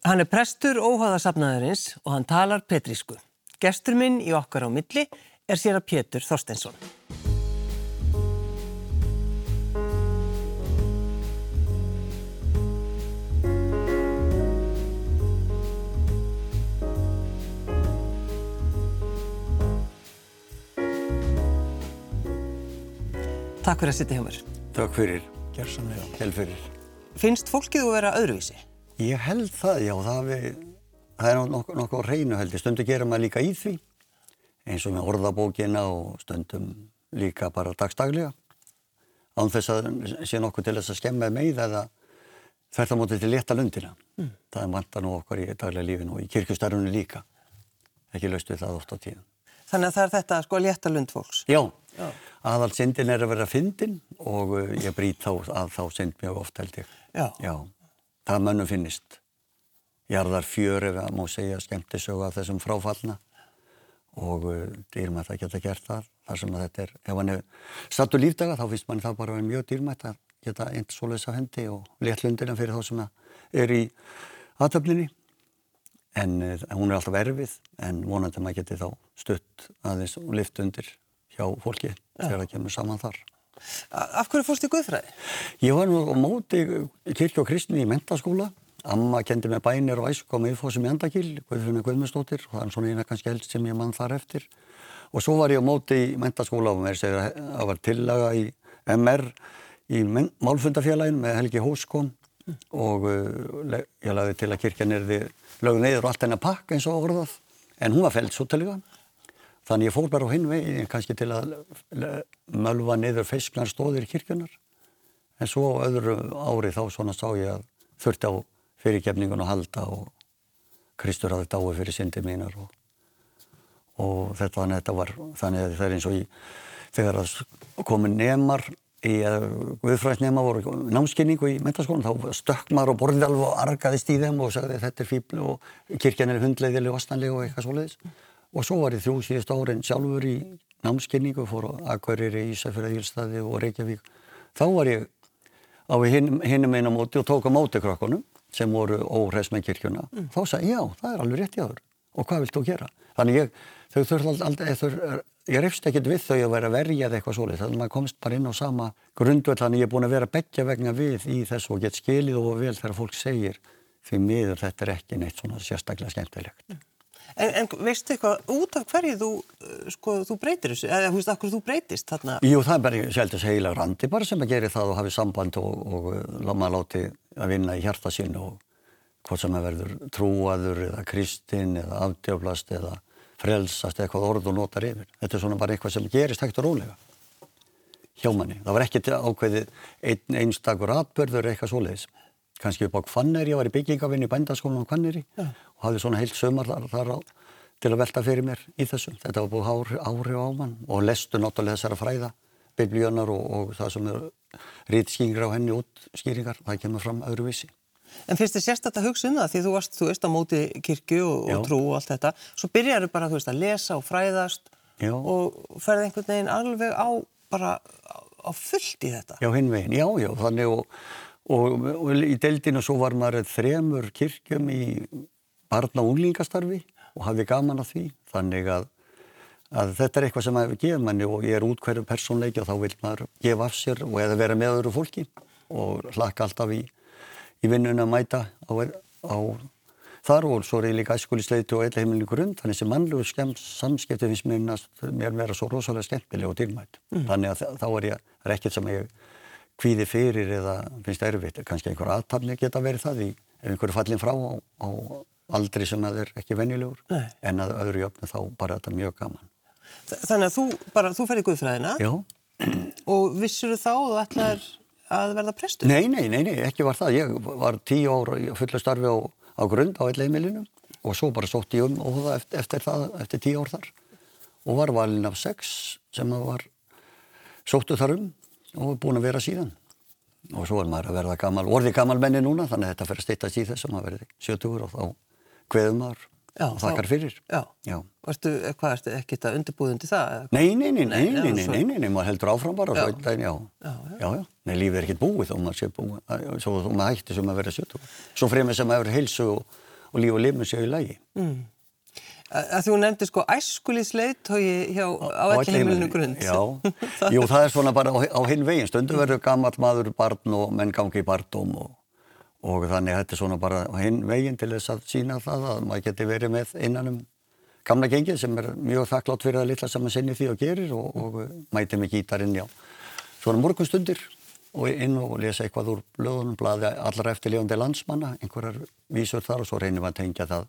Hann er prestur óháðasafnaðarins og hann talar petrísku. Gestur minn í okkar á milli er sér að Pétur Þorstensson. Takk fyrir að sitja hjá mér. Takk fyrir. Gersamlega. Hel fyrir. Finnst fólkið þú vera öðruvísi? Ég held það, já, það, við, það er nokkuð nokku reynu held ég. Stundum gerir maður líka í því, eins og með orðabókina og stundum líka bara dagstaglega. Án þess að sé nokkuð til þess að skemma með eða þvert á móti til létta lundina. Mm. Það er vantar nú okkar í daglega lífinu og í kirkustarfunni líka. Ekki við það oft á tíðan. Þannig að það er þetta sko létta lund fólks? Já, Já. aðal syndin er að vera fyndin og uh, ég brít þá að þá synd mjög oft held ég. Já. Já, það mönnum finnist. Jarðar fjör ef að má segja skemmtisögu af þessum fráfallna og uh, dýrmætt að geta gert það. Þar sem að þetta er, ef hann er stattu lífdaga þá finnst mann það bara mjög dýrmætt að geta einn svoleiðs af hendi og léttlundina fyrir þá sem er í aðtöflinni. En uh, hún er alltaf erfið en vonandi maður geti þá stutt aðeins og lift undir hjá fólki þegar það kemur saman þar. Af hverju fórst þið Guðfræði? Ég var nú á móti kirkju og kristni í mentaskóla. Amma kendi með bænir og æsku á miðfósum í Endagil, Guðfjörna Guðmundsdóttir og það er svona eina kannski held sem ég mann þar eftir. Og svo var ég á móti í mentaskóla og mér segir að það var tillaga í MR í málfundafélagin með Helgi Hóskon og uh, ég lagði til að kirkjan er því lögð neyður og allt hennar pakk eins og orðað en hún var fælt svo til það. Þannig ég fór bara á hinn veginn kannski til að mölva neyður feisknar stóðir kirkjunar en svo öðru ári þá svona sá ég að þurfti á fyrirgefningun að halda og Kristur hafði dái fyrir syndi mínar og, og þetta, þetta var þannig að það er eins og í þegar það komi nemar í Guðfræðsnema voru námskynningu í mentaskólan þá stökk maður og borðið alveg og argaðist í þeim og sagði þetta er fíbl og kirkjan er hundleiðileg og vastanleg og eitthvað svoleiðis og svo var ég þrjú síðust árin sjálfur í námskynningu fór Akureyri, Ísafjörði, Ílstaði og Reykjavík þá var ég á hinnum einu móti og tók á móti krakkonum sem voru óhres með kirkjuna mm. þá sagði já, það er alveg rétt í aður og hvað vilt þú gera? Þannig ég, þau þurfti aldrei, ég reyfst ekkert við þau að vera verjað eitthvað svolítið, þannig að maður komst bara inn á sama grundvöld, þannig ég er búin að vera begja vegna við í þessu og get skilið og vel þegar fólk segir því miður þetta er ekki neitt svona sérstaklega skemmtilegt. Mm. En, en veistu eitthvað, út af hverju þú, sko, þú breytir þessu, eða þú veist, hverju þú breytist þarna? Jú, það er bara sjálfins heila randi bara sem að gera það og hafi samband og, og, og maður láti að vinna í hjarta sín og hvort sem að verður trúaður eða kristinn eða afdjöflast eða frelsast eitthvað orð og notar yfir. Þetta er svona bara eitthvað sem gerist hægt og rólega hjá manni. Það var ekki ákveðið einn einstakur atbörður eitthvað svoleiðis. Kanski upp á Hvanneri, ég var í byggingavinn í bændaskólanum á Hvanneri ja. og hafði svona heilt sömar þar, þar á, til að velta fyrir mér í þessum. Þetta var búið ári, ári á mann og lestu náttúrulega þessara fræða, biblíunar og, og það sem er rítskýringar á henni út skýringar, það kemur fram öðruvísi. En finnst þið sérstætt að hugsa um það því þú varst, þú veist, á móti kirkju og, og trú og allt þetta. Svo byrjar þau bara, þú veist, að lesa og fræðast já. og ferði einhvern veginn alveg á, bara á fullt í þetta. Já, hinn veginn, já, já, þannig og, og, og í deildinu svo var maður þremur kirkjum í barna og unglingastarfi og hafði gaman af því. Þannig að, að þetta er eitthvað sem maður gefur manni og ég er út hverju persónleiki og þá vil maður gefa af sér og eða vera með öðru fólki og hlaka alltaf í í vinnuna að mæta á, á þar og svo er ég líka æskulisleiti og eilla heimilin grunn þannig sem mannlegu samskipti finnst mér, mér vera svo rosalega skemmtileg og dýrmætt mm. þannig að þá er ég, er ekkert sem ég kvíði fyrir eða finnst erfitt kannski einhver aðtapni geta verið það í ef einhverju fallin frá á, á aldri sem það er ekki venjulegur Nei. en að öðru jöfnu þá bara þetta mjög gaman Þannig að þú bara, þú ferði guðfræðina Já og vissur þú þá og þú ætlar að verða prestur? Nei, nei, nei, nei, ekki var það. Ég var tíu ára fulla starfi á, á grund á eitthvað og svo bara sótt ég um og það eftir, eftir það, eftir tíu ár þar og var valin af sex sem var sóttu þar um og búin að vera síðan. Og svo er maður að verða gammal, orði gammal menni núna þannig að þetta fyrir að steytast í þess að maður verði 70 og þá hveðum maður Já, og þakkar fyrir. Já, já. Varstu, hvað ertu ekkert að undirbúða undir það? Nei, nei, nei, nei, nei, nei, nei, nei, maður heldur áfram bara og daginn, já. Já, já. Nei, lífið er ekkert búið þó maður sé búið, svo maður hætti sem að vera sjötu. Svo fremið sem að vera heilsu og, og líf og lifum séu í lagi. Mm. Að þú nefndi sko æskulísleit hjá á ekki heimilinu grund. Já, jú það er svona bara á, á hinn veginn. Stundu verður gammal maður barn og menn gangi í barndóm og, og þannig þetta er svona bara á hinn veginn til þess að sína það að maður geti verið með innan um gamla gengið sem er mjög þakklátt fyrir að litla saman sinni því og gerir og, og mæti með gítarinn já. Svona morgunstundir og inn og lesa eitthvað úr blöðunum, blaði allra eftirlífandi landsmanna, einhverjar vísur þar og svo reynir maður að tengja það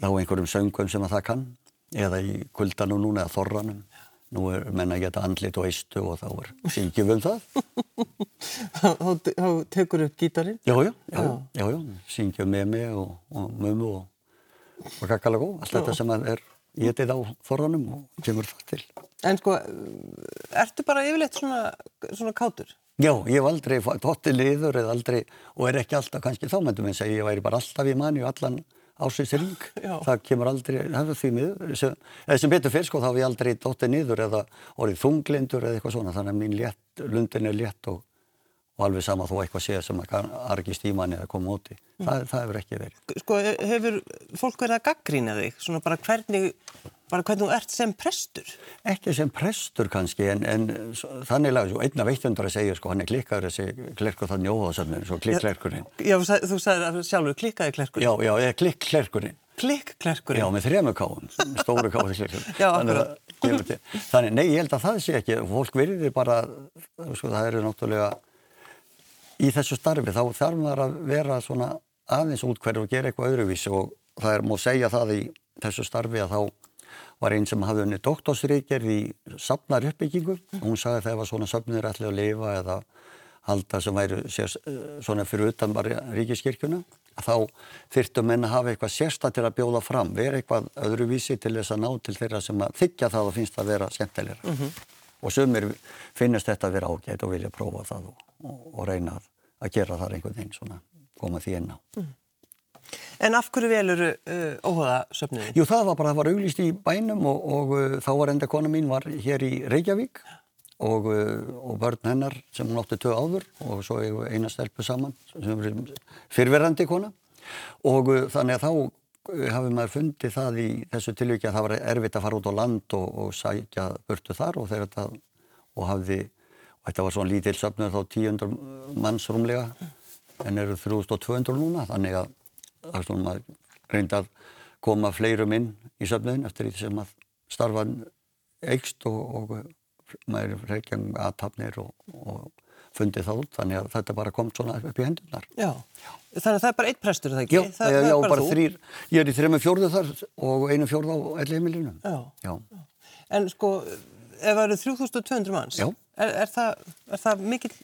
þá einhverjum söngum sem að það kann eða í kuldanum núna eða þorranum. Nú er menna að geta andlit og eistu og þá er syngjum um það. Þá tekur upp gítarin? Já, já, já, já, já syngjum með mig og, og mömu og, og kakalagó allt þetta sem er getið á þorranum og kemur það til. En sko, ertu bara yfirleitt svona, svona kátur? Já, ég hef aldrei tóttið liður eða aldrei og er ekki alltaf kannski þá myndum ég segja ég væri bara alltaf í manni og allan ásveitsring, það kemur aldrei, það er því miður, eða sem betur fyrir sko þá hef ég aldrei dóttið niður eða orðið þunglindur eða eitthvað svona, þannig að mín létt, lundin er létt og, og alveg sama þó eitthvað sé sem að argist í manni eða koma úti, mm. það, það hefur ekki verið. Sko hefur fólk verið að gaggrína þig, svona bara hvernig bara hvernig þú ert sem prestur? Ekki sem prestur kannski, en, en þannig lag, einn af eittundur að segja, sko, hann er klikkaður þessi klerkur þannig óháðsöfnir, svo klikklerkurinn. Já, þú sagði sjálfur klikkaði klerkurinn. Já, já, eða klikklerkurinn. Klikklerkurinn? Já, með þrema káum, stóru káði klerkurinn. já, þannig, þannig, nei, ég held að það sé ekki, fólk virðir bara, sko, það eru náttúrulega í þessu starfi, þá þarf maður að vera svona aðeins útkverð og gera eitthvað öðruvísi og það er, má segja það í þessu starfi að þá var einn sem hafði unni doktorsríkjörð í safnar uppbyggingu hún sagði að það var svona safnir allir að lifa eða halda sem væri sér, svona fyrir utan bara ríkiskirkjuna þá þyrftum menn að hafa eitthvað sérsta til að bjóða fram, vera eitthvað öðruvísi til þess að ná til þeirra sem að þykja það og finnst að vera skemmtilegra mm -hmm. og sumir finnast þetta að vera ágætt og vilja prófa það og, og, og reyna að, gera það einhvern veginn svona, koma því inn á mm. En af hverju veluru uh, óhóðasöfniði? Jú, það var bara, það var auglýst í bænum og, og uh, þá var enda kona mín var hér í Reykjavík og, uh, og börn hennar sem hún átti töð áður og svo eina stelpu saman sem er fyrverandi kona og uh, þannig að þá uh, hafi maður fundið það í þessu tilvíkja að það var erfitt að fara út á land og, og sækja börtu þar og þegar þetta og hafði, og þetta var svona lítill söfnur þá 1000 manns rúmlega en eru 3200 núna þannig að er svona maður reyndi að koma fleirum inn í söfniðin eftir því sem að starfan eikst og, og maður reykja um aðtapnir og, og fundið það út þannig að þetta bara kom svona upp í hendunar. Já, þannig að það er bara eitt prestur það ekki? Já, það, já, það já bara, bara þrýr, ég er í þrejum fjórðu þar og einu fjórðu á elli heimilinu. Já. já, en sko ef það eru 3200 manns, er, er það, það mikill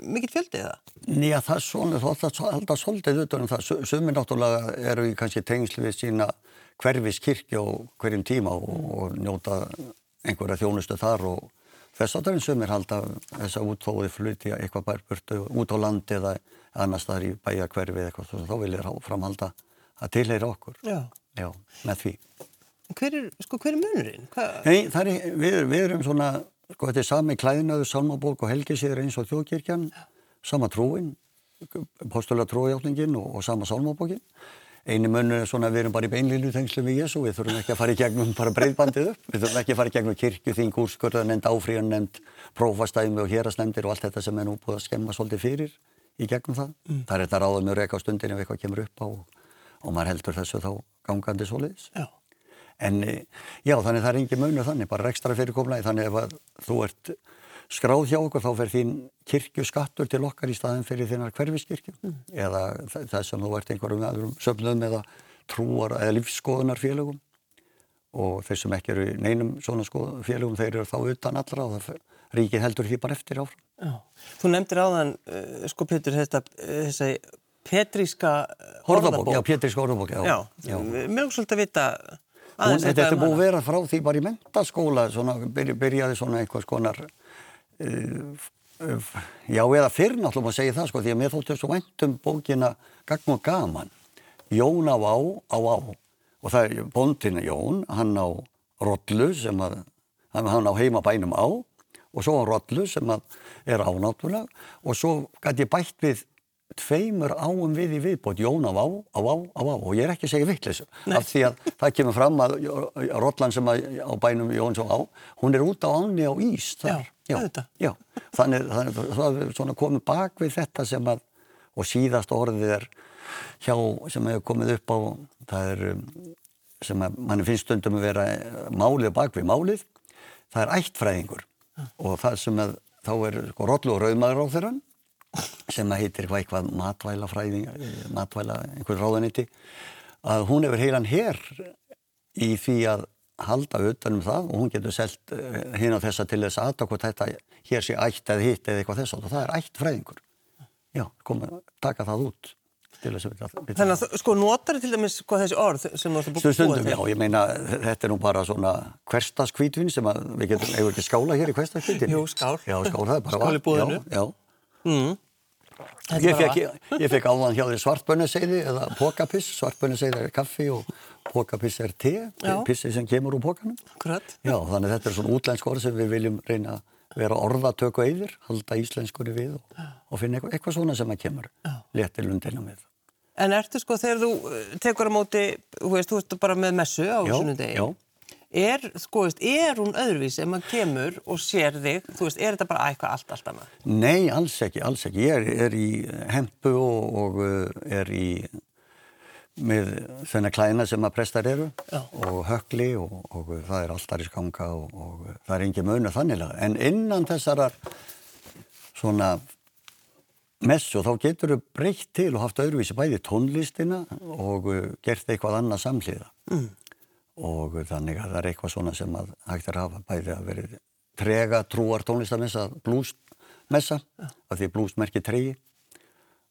mikill fjöldið það? Nýja, það er svona, það er alltaf svolítið utan um það. Sumir náttúrulega eru í kannski tengslu við sína hverfis kirkja og hverjum tíma og, og njóta einhverja þjónustu þar og þess að það er sumir halda þess að útfóði fluti eitthvað bærburtu út á landi eða annars þar í bæja hverfi eða eitthvað, þá vil ég framhalda að tilheyra okkur. Já. Já, með því. Hver er, sko, hver er munurinn? Hva? Nei, það er, við, við erum svona Sko þetta er sami klæðinaðu, salmabók og helgisíður eins og þjóðkirkjan, sama trúin, postulega trújáttningin og, og sama salmabókin. Einu munnu er svona að við erum bara í beinlílu tengslu við Jésu, við þurfum ekki að fara í gegnum bara breyðbandið upp, við þurfum ekki að fara í gegnum kirkju, þing, úrskurða, nefnd áfríðan, nefnd prófastæmi og hérastnefndir og allt þetta sem er nú búið að skemma svolítið fyrir í gegnum það. Mm. Það er þetta ráðum En eh, já, þannig það er engin munur þannig, bara ekstra fyrirkomlaði, þannig ef þú ert skráð hjá okkur þá fer þín kirkjuskattur til okkar í staðin fyrir þínar hverfiskirkju mm. eða þess að þú ert einhverjum aðrum söfnum eða trúar eða lífsskoðunar félögum og þeir sem ekki eru neinum svona félögum þeir eru þá utan allra og það ríkið heldur því bara eftir áfram. Já. Þú nefndir áðan, uh, sko Petur, þetta, þessi petríska orðabók. Já, petríska orðabók, já. Já, já. er svolítið að vita Hún, þetta er búið að vera frá því bara í mentaskóla, svona, byrjaði svona einhvers konar, uh, uh, já eða fyrr náttúrulega að segja það sko, því að mér þóttu svo væntum bókina Gagn og Gaman, Jón á á, á á, og það er bondina Jón, hann á Rollu sem að, hann á heimabænum á, og svo á Rollu sem að er ánáttúrulega, og svo gæti ég bætt við tveimur áum við í viðbót, Jón á á, á á, á á og ég er ekki að segja vittleysu af því að það kemur fram að Rottland sem að, á bænum Jóns á á, hún er út á áni á Ís. Já, já, já. Þannig, þannig það er svona komið bak við þetta sem að, og síðast orðið er hjá sem hefur komið upp á, það er sem að mann finnst stundum að vera málið bak við málið, það er ættfræðingur. Og það sem að þá er sko rollu og rauðmaður á þeirra sem að heitir eitthvað, eitthvað matvæla fræðing, matvæla einhver ráðaniti að hún hefur heilan hér í því að halda utanum það og hún getur selgt hinn á þessa til þess aðtak og þetta hér sé ætt eða hitt eða eitthvað þess og það er ætt fræðingur. Já, komið að taka það út Þannig að sko notar þið til dæmis hvað þessi orð sem þú ætti búið Stundum, já, ég meina þetta er nú bara svona hverstaskvítvin sem að við getum, hefur ekki skála hér í hverstaskvítvin Jú, skál. Já, skál, það er bara Skál í búðinu Já, já. Mm. Ég fekk, ég fekk áðan hjá því svartbönnuseiði eða pokapiss, svartbönnuseiði er kaffi og pokapiss er te, pissi sem kemur úr pokanum. Akkurat. Já, þannig þetta er svona útlensk orð sem við viljum reyna að vera orðatöku yfir, halda íslenskunni við og, og finna eitthvað, eitthvað svona sem að kemur léttir lundina með. En ertu sko þegar þú eh, tekur á móti, þú veist, þú ert bara með messu á sunnudegi. Já, já. Er, sko, veist, er hún öðruvísi ef maður kemur og sér þig, þú veist, er þetta bara eitthvað allt, allt annað? Nei, alls ekki, alls ekki. Ég er, er í hempu og, og eh, er í, með þennan klæna sem að prestar eru Já. og högli og, og það er alltaf í skanga og, og það er engin mönu þannilega. En innan þessarar svona messu þá getur þau breytt til og haft öðruvísi bæði tónlistina og eh, gert eitthvað annað samhliða. Mm og þannig að það er eitthvað svona sem að hægt er að hafa bæði að verið trega trúar tónlistamessa, blúsmessa af því blús merkir tregi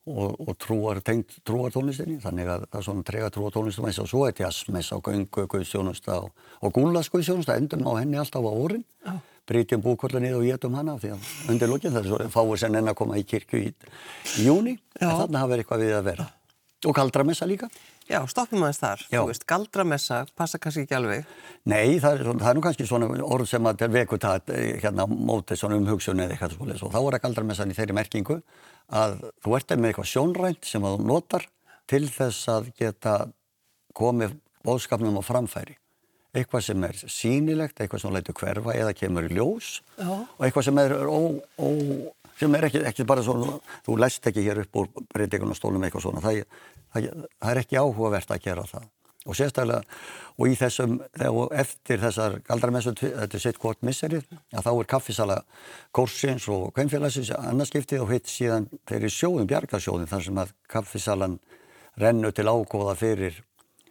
og, og trúar tengt trúar tónlistinni, þannig að það er svona trega trúar tónlistamessa og svo er jazzmessa og göngu, guðsjónusta og, og gúnlasguðsjónusta endum á henni alltaf á orðin brítjum búkvölda niður og getum hana því að undir lukkin það er svo fáið sem enn að koma í kirkju í, í júni, þannig hafa verið eitthvað við að vera. Og kaldramessa líka Já, stoppum aðeins þar, Já. þú veist, galdramessa passa kannski ekki alveg Nei, það er, það er nú kannski svona orð sem að veku það eh, hérna mótið svona um hugsun eða eitthvað svolítið og þá er að galdramessan í þeirri merkingu að þú ert með eitthvað sjónrænt sem að þú notar til þess að geta komið bóðskapnum á framfæri eitthvað sem er sínilegt, eitthvað sem leitur hverfa eða kemur í ljós Já. og eitthvað sem er ó, ó sem er ekki, ekki bara svona, þú lest ekki hér upp úr breytingunarstólum eitthvað svona, það, það, það er ekki áhugavert að gera það. Og sérstaklega, og í þessum, þegar eftir þessar galdarmessu, þetta er sitt hvort misserið, að þá er kaffisala Korsins og Kveimfélagsins annarskiptið og hitt síðan þeirri sjóðum, bjargasjóðum, þar sem að kaffisalan rennu til ágóða fyrir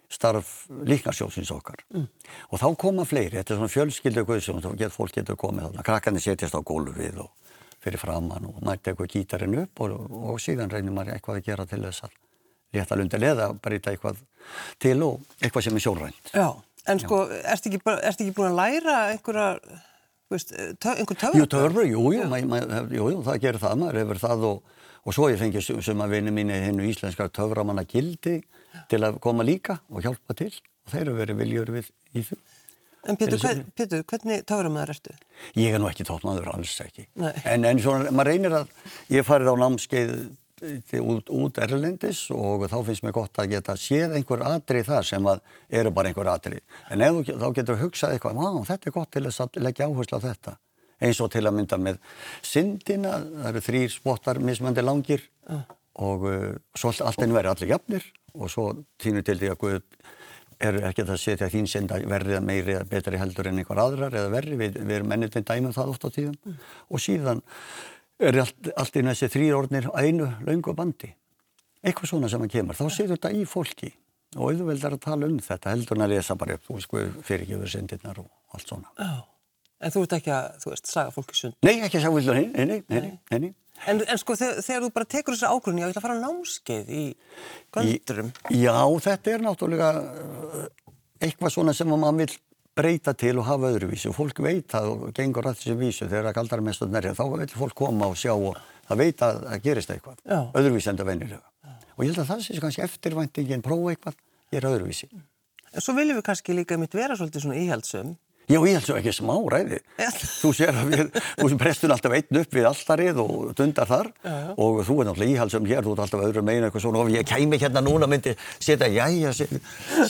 starf líknarsjóðsins okkar. Mm. Og þá koma fleiri, þetta er svona fjölskyldu guðsjóðum, þá getur fólk getur komið þarna, krakkarnir setjast á gólfið og fyrir framann og maður tekur gítarinn upp og, og síðan reynir maður eitthvað að gera til þess að létta lundilega eða breyta eitthvað til og eitthvað sem er sjálfrænt. Já, en sko, ertu ekki, ert ekki búin að læra einhverja, veist, tö, einhver töfra? Jú, töfra, jú, jú, mað, mað, jú, það gerir það, maður hefur það og, og svo ég fengi sem að vinni mín í hennu íslenskar töframanna gildi til að koma líka og hjálpa til og þeir eru verið viljur við í því. En Pétur, hvern, Pétur hvernig töframæður ertu? Ég er nú ekki tóttmaður, alls ekki. En, en svona, maður reynir að, ég farið á námskeið út, út erlendis og þá finnst mér gott að geta séð einhver atrið þar sem að eru bara einhver atrið. En ef, þá getur hugsað eitthvað, á, þetta er gott til að leggja áherslu á þetta. Eins og til að mynda með syndina, það eru þrýr spottar mismöndi langir uh. og uh, svo allt einn verður allir jafnir og svo týnur til því að Guð er ekki að setja þín senda verrið að meiri eða betri heldur en einhver aðrar eða verri, við, við erum ennið til dæmum það oft á tíðum mm. og síðan er allt, allt inn þessi þrýr orðnir einu laungu bandi eitthvað svona sem að kemur, þá setur þetta í fólki og auðveldar að tala um þetta heldur en að lesa bara upp, þú veist, fyrirgjöfur sendirnar og allt svona oh. En þú ert ekki að, þú veist, saga fólki sund? Nei, ekki að saga fólki sund, nei, nei, nei, nei, nei. En, en sko þegar, þegar þú bara tekur þessu ágrunni að þú ætla að fara á námskeið í göldurum. Já, þetta er náttúrulega uh, eitthvað svona sem maður vil breyta til og hafa öðruvísi og fólk veit það og gengur allt þessi vísu þegar að galdarmestur nærja þá vil fólk koma og sjá og það veit að það gerist eitthvað, Já. öðruvísi en það vennilega. Og ég held að það sé kannski eftirvæntingin prófa eitthvað, gera öðruvísi. En svo viljum við kannski líka mitt vera svolítið svona íhaldsum Já, ég held svo ekki smá ræði. Þú sér að við, þú sem prestur alltaf einn upp við alltarið og dundar þar já, já. og þú er náttúrulega íhalsum hér, þú ert alltaf öðru meina eitthvað svona og ég kæmi hérna núna myndi setja, já, já,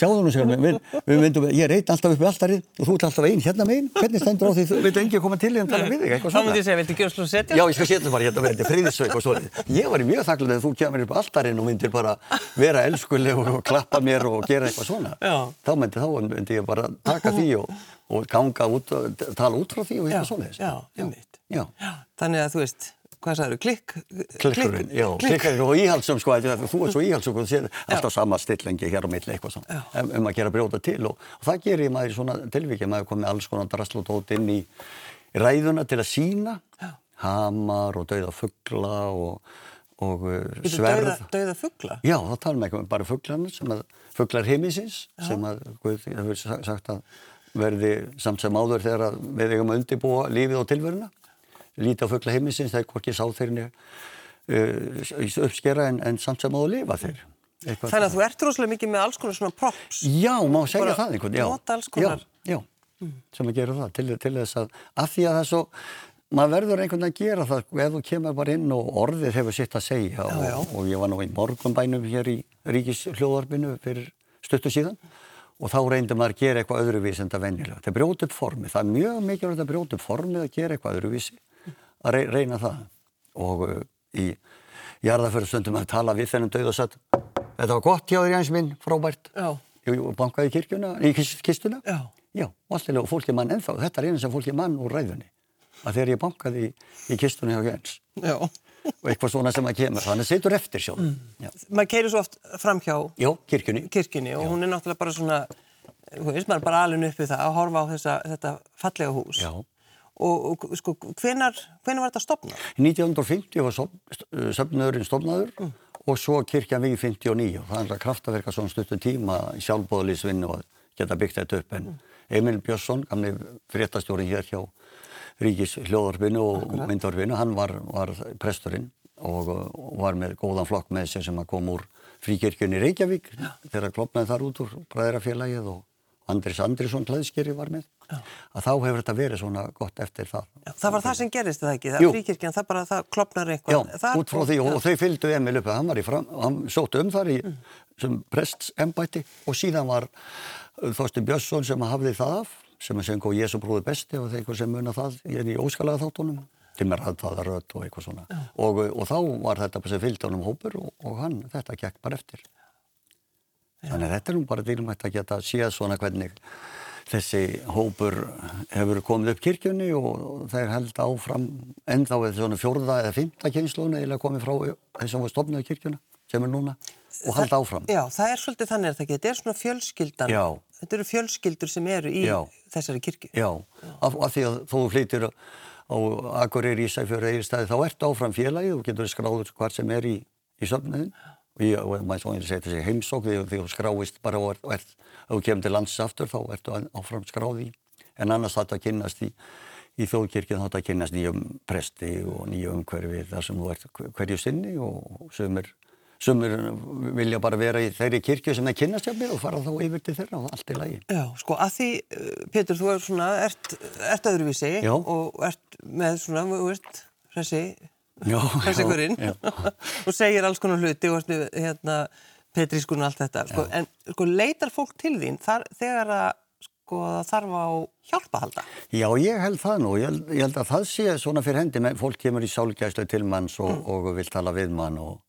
sjáðu nú sér, við, við myndum, ég er einn alltaf upp við alltarið og þú ert alltaf einn hérna megin, hvernig stendur á því þú veit ekki að koma til í að tala við þig, eitthvað svona. Þá myndi ég segja, viltu ekki að setja? Já, ég skal setja bara hérna verði friðsveik og svona. Ég var í mjög þakklæðið að þú kemur upp alltarinn og myndir bara vera elskuleg og klappa mér og gera eitthvað svona. Þá myndi, þá myndi ég bara taka því og og ganga út, tala út frá því og eitthvað svoleiðis. Já, einmitt. Já. já. Þannig að þú veist, hvað sagður, klikk? Klikkurinn, já, klikkurinn og íhalsum sko, þú er svo íhalsum og þú séð alltaf sama stillengi hér á milli eitthvað svona, um, um að gera brjóta til og, og það gerir maður í svona tilvíkja, maður komið alls konar draslutót inn í ræðuna til að sína, já. hamar og dauða fuggla og, og uh, sverð. Dauða, dauða fuggla? Já, þá talum við ekki bara fugglarnir sem að, fugglar heimisins sem að, Guð, það hefur sagt að verði samt sem áður þegar við eigum að undibúa lífið og tilveruna. Lítið á fuggla heimisins, það er hvorki sáþeirni uh, uppskera en, en samt sem áður lifa þeir. Eitthvað Þannig að þú ert rosalega mikið með alls konar svona props. Já, má segja það einhvern. Já, nota alls konar. Já, já mm. sem að gera það til, til þess að, af því að það er svo, maður verður einhvern veginn að gera það ef þú kemur bara inn og orðið hefur sitt að segja já, og, já. og ég var nú í morgunbænum hér í Ríkis hljóðarpinu fyrir stuttu síðan og þá reyndir maður að gera eitthvað öðruvísi en það vennilega. Það er brjót upp formið, það er mjög mikilvægt að brjót upp formið að gera eitthvað öðruvísi, að reyna það. Og uh, í jarðaförðstundum að tala við þennum döð og satt, þetta var gott hjá þér Jæns minn, frábært. Já. Ég bankaði kirkjuna, í kistuna. Já. Já, og alltaf fólki mann ennþá, þetta er eina sem fólki mann úr ræðunni. Að þegar ég bankaði í, í kistuna hjá Jæns. Já og eitthvað svona sem að kemur þannig að setur eftir sjálf mm. maður keirir svo oft fram hjá Já, kirkjunni. kirkjunni og Já. hún er náttúrulega bara svona þú veist maður bara alveg uppið það að horfa á þessa, þetta fallega hús Já. og, og sko hvenar hvenar var þetta stopnað? 1950 var söfnöðurinn stopnaður mm. og svo kirkjan við 59 og það er að kraftaverka svona stuttum tíma í sjálfbóðalísvinnu og geta byggt þetta upp en mm. Emil Björnsson, gamli fréttastjórin hér hjá Ríkis hljóðarfinu og myndvarfinu, hann var, var presturinn og, var með góðan flokk með sér sem að kom úr fríkirkjunni Reykjavík Já. þegar klopnaði þar út úr bræðrafélagið og Andris Andrisson klæðskeri var með Já. að þá hefur þetta verið svona gott eftir það. Já, það var það sem gerist það ekki, það fríkirkjan, það bara, það klopnar eitthvað. Já, það út frá því og, og þau fylgdu Emil upp, hann var í fram, hann sótt um þar í mm. sem prestsembæti og síðan var Þorstin Björnsson sem hafði það af sem að söng og Jésu bróði besti og eitthvað sem muna það í óskalaða þáttunum til mér hafði það rött og eitthvað svona og, og þá var þetta sem fylgd ánum hópur og, og hann, þetta gekk bara eftir Já. þannig þetta er nú bara dýrmætt að geta séð svona hvernig þessi hópur hefur komið upp kirkjunni og þeir held áfram ennþá eða svona fjórða eða fymta kynnslónu eða komið frá þessum við stofnaðu kirkjuna sem er núna og halda áfram. Já, það er svolítið þannig að það geta, þetta er svona fjölskyldan, Já. Þetta eru fjölskyldur sem eru í Já. þessari kirkju. Já, af, af því að þú flytir á Akureyri, Ísæfjörður, Eirstæði, þá ertu áfram félagi og getur skráður hvað sem er í, í söfniðin og maður svo einnig segir þessi heimsók því að þú skráist bara og ert, ef þú kemur til lands aftur þá ertu áfram skráði en annars þetta kynast í í þjóðkirkjum þá þetta kynast nýjum presti og nýjum umhverfi þar sem þú ert hverju sinni og sömur Sumur vilja bara vera í þeirri kirkju sem það kynast hjá mér og fara þá yfir til þeirra og allt er lægi. Já, sko að því, eh, Pétur, þú er svona, ert, ert öðruvísi Já. og ert með svona, þú veist, þessi, þessi hverinn og segir alls konar hluti og ert hérna, petrískun og allt þetta. Sko, en sko leitar fólk til þín þar, þegar að sko það þarf á hjálpahalda? Já, ég held það nú. Ég held, ég held að það sé svona fyrir hendi með fólk kemur í sálgæslu til manns og, mm. og vil tala við mann og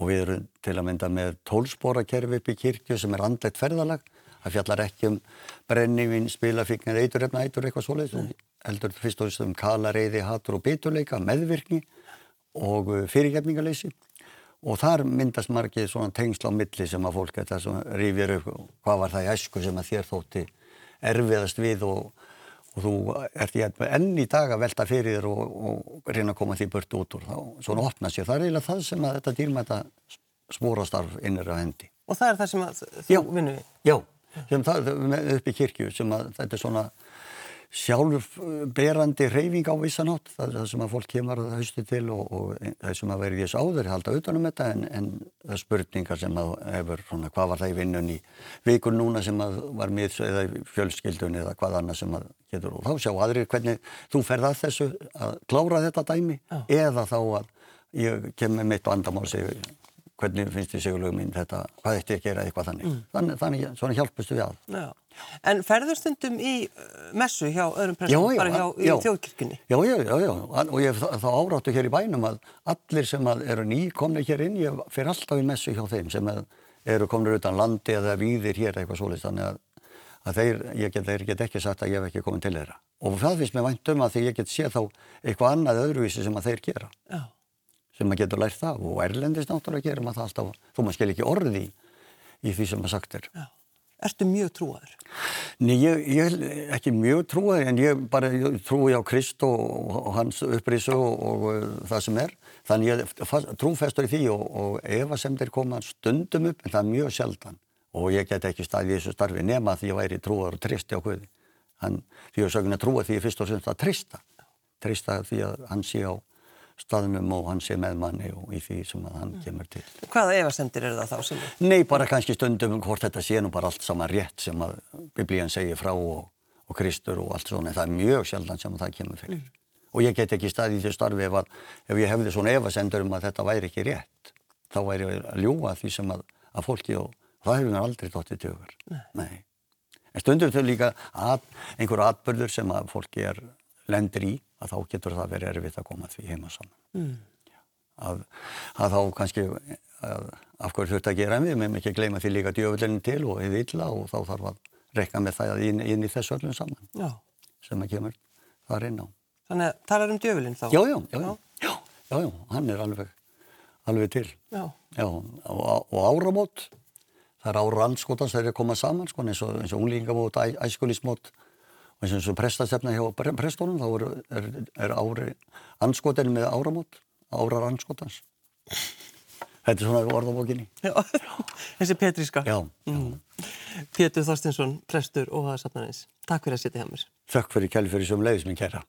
og við erum til að mynda með tólspórakerfi upp í kirkju sem er andlegt ferðalag. Það fjallar ekki um brennivinn, spilafíknir, eiturrefna, eitur eitthvað svoleiðs og heldur fyrst og fyrst um kalareiði, hatur og biturleika, meðvirkni og uh, fyrirgefningaleysi og þar myndast margið svona tengsla á milli sem að fólk þetta rýfir upp. Hvað var það í æsku sem að þér þótti erfiðast við og og þú ert í enn í dag að velta fyrir þér og, og reyna að koma því burt út úr þá, svona opna sér. Það er eiginlega það sem að þetta dýrmæta spórastarf innir á hendi. Og það er það sem að þú vinnur við? Já, sem það upp í kirkju sem að þetta er svona sjálfberandi reyfing á vissanátt, það það sem að fólk kemur að hausti til og, og það sem að verði þess áður halda utanum þetta en, en það spurningar sem að hefur svona hvað var það í vinnun í vikun núna sem að var miðs eða fjölskyldun eða hvað annað sem að getur og þá sjá aðrir hvernig þú ferð að þessu að klára þetta dæmi Já. eða þá að ég kem með mitt vandamál sig hvernig finnst þið sigurlegu mín þetta, hvað ætti ég að gera eitthvað þannig. Mm. Þannig, þannig svona hjálpustu við að. Já. En ferður stundum í uh, messu hjá öðrum prestum, bara hjá já, þjóðkirkjunni? Já, já, já, já, og ég þá áráttu hér í bænum að allir sem að eru ný komni hér inn, ég fer alltaf í messu hjá þeim sem eru komnir utan landi eða víðir hér eitthvað svolítið, þannig að, að þeir, ég get, þeir get ekki sagt að ég hef ekki komið til þeirra. Og það finnst mér vænt um að því ég get séð þá eitthvað annað öðruvísi sem að þeir gera. Já sem maður getur lært það og erlendist náttúrulega gerir maður það alltaf, þó maður skil ekki orði í, í því sem maður sagt er. Já. Ertu mjög trúaður? Nei, ég, ég er ekki mjög trúaður en ég bara ég trúi á Krist og, og hans upprísu og, og, og það sem er. Þannig ég trúfestur í því og ef að sem þeir koma stundum upp, en það er mjög sjaldan og ég get ekki staðið í þessu starfi nema því ég væri trúaður og tristi á Guði. Þannig ég sögum að trúa því ég fyrst og semst að trista. Trista því að hann sé á staðnum og hann sé með manni og í því sem hann kemur til. Hvaða efasendir eru það þá sem? Nei, bara kannski stundum hvort þetta sé nú bara allt saman rétt sem að biblían segir frá og, og Kristur og allt svona. Það er mjög sjaldan sem það kemur fyrir. Mm. Og ég get ekki staðið í þessu starfi ef, að, ef ég hefði svona efasendur um að þetta væri ekki rétt. Þá væri ég að ljúa því sem að, að fólki og það hefur mér aldrei dóttið tökur. Nei. Nei. En stundum þau líka að, einhverju atbyrður sem að fólki er lendir í að þá getur það verið erfitt að koma því heima saman. Mm. Að, að þá kannski að, af hverju þurft að gera en við, við meðum ekki gleyma því líka djöfuleginn til og eða illa og þá þarf að rekka með það inn, inn í þessu öllum saman já. sem að kemur þar inn á. Þannig að talar um djöfulinn þá? Já, já, já, já, já, já, hann er alveg, alveg til. Já. Já, og, og áramót, það er ára anskotans það er komað saman, sko, eins og, og unglingamót, æ, æskulismót, og eins og prestastefna hjá prestónum þá er, er, er ári anskotin með áramót, árar anskotans þetta er svona orðabókinni. Þessi petríska. Já, já. Mm. Pétur Þorstinsson, prestur og það safnarins Takk fyrir að setja hjá mér. Takk fyrir kæli fyrir sem leiðis minn kæra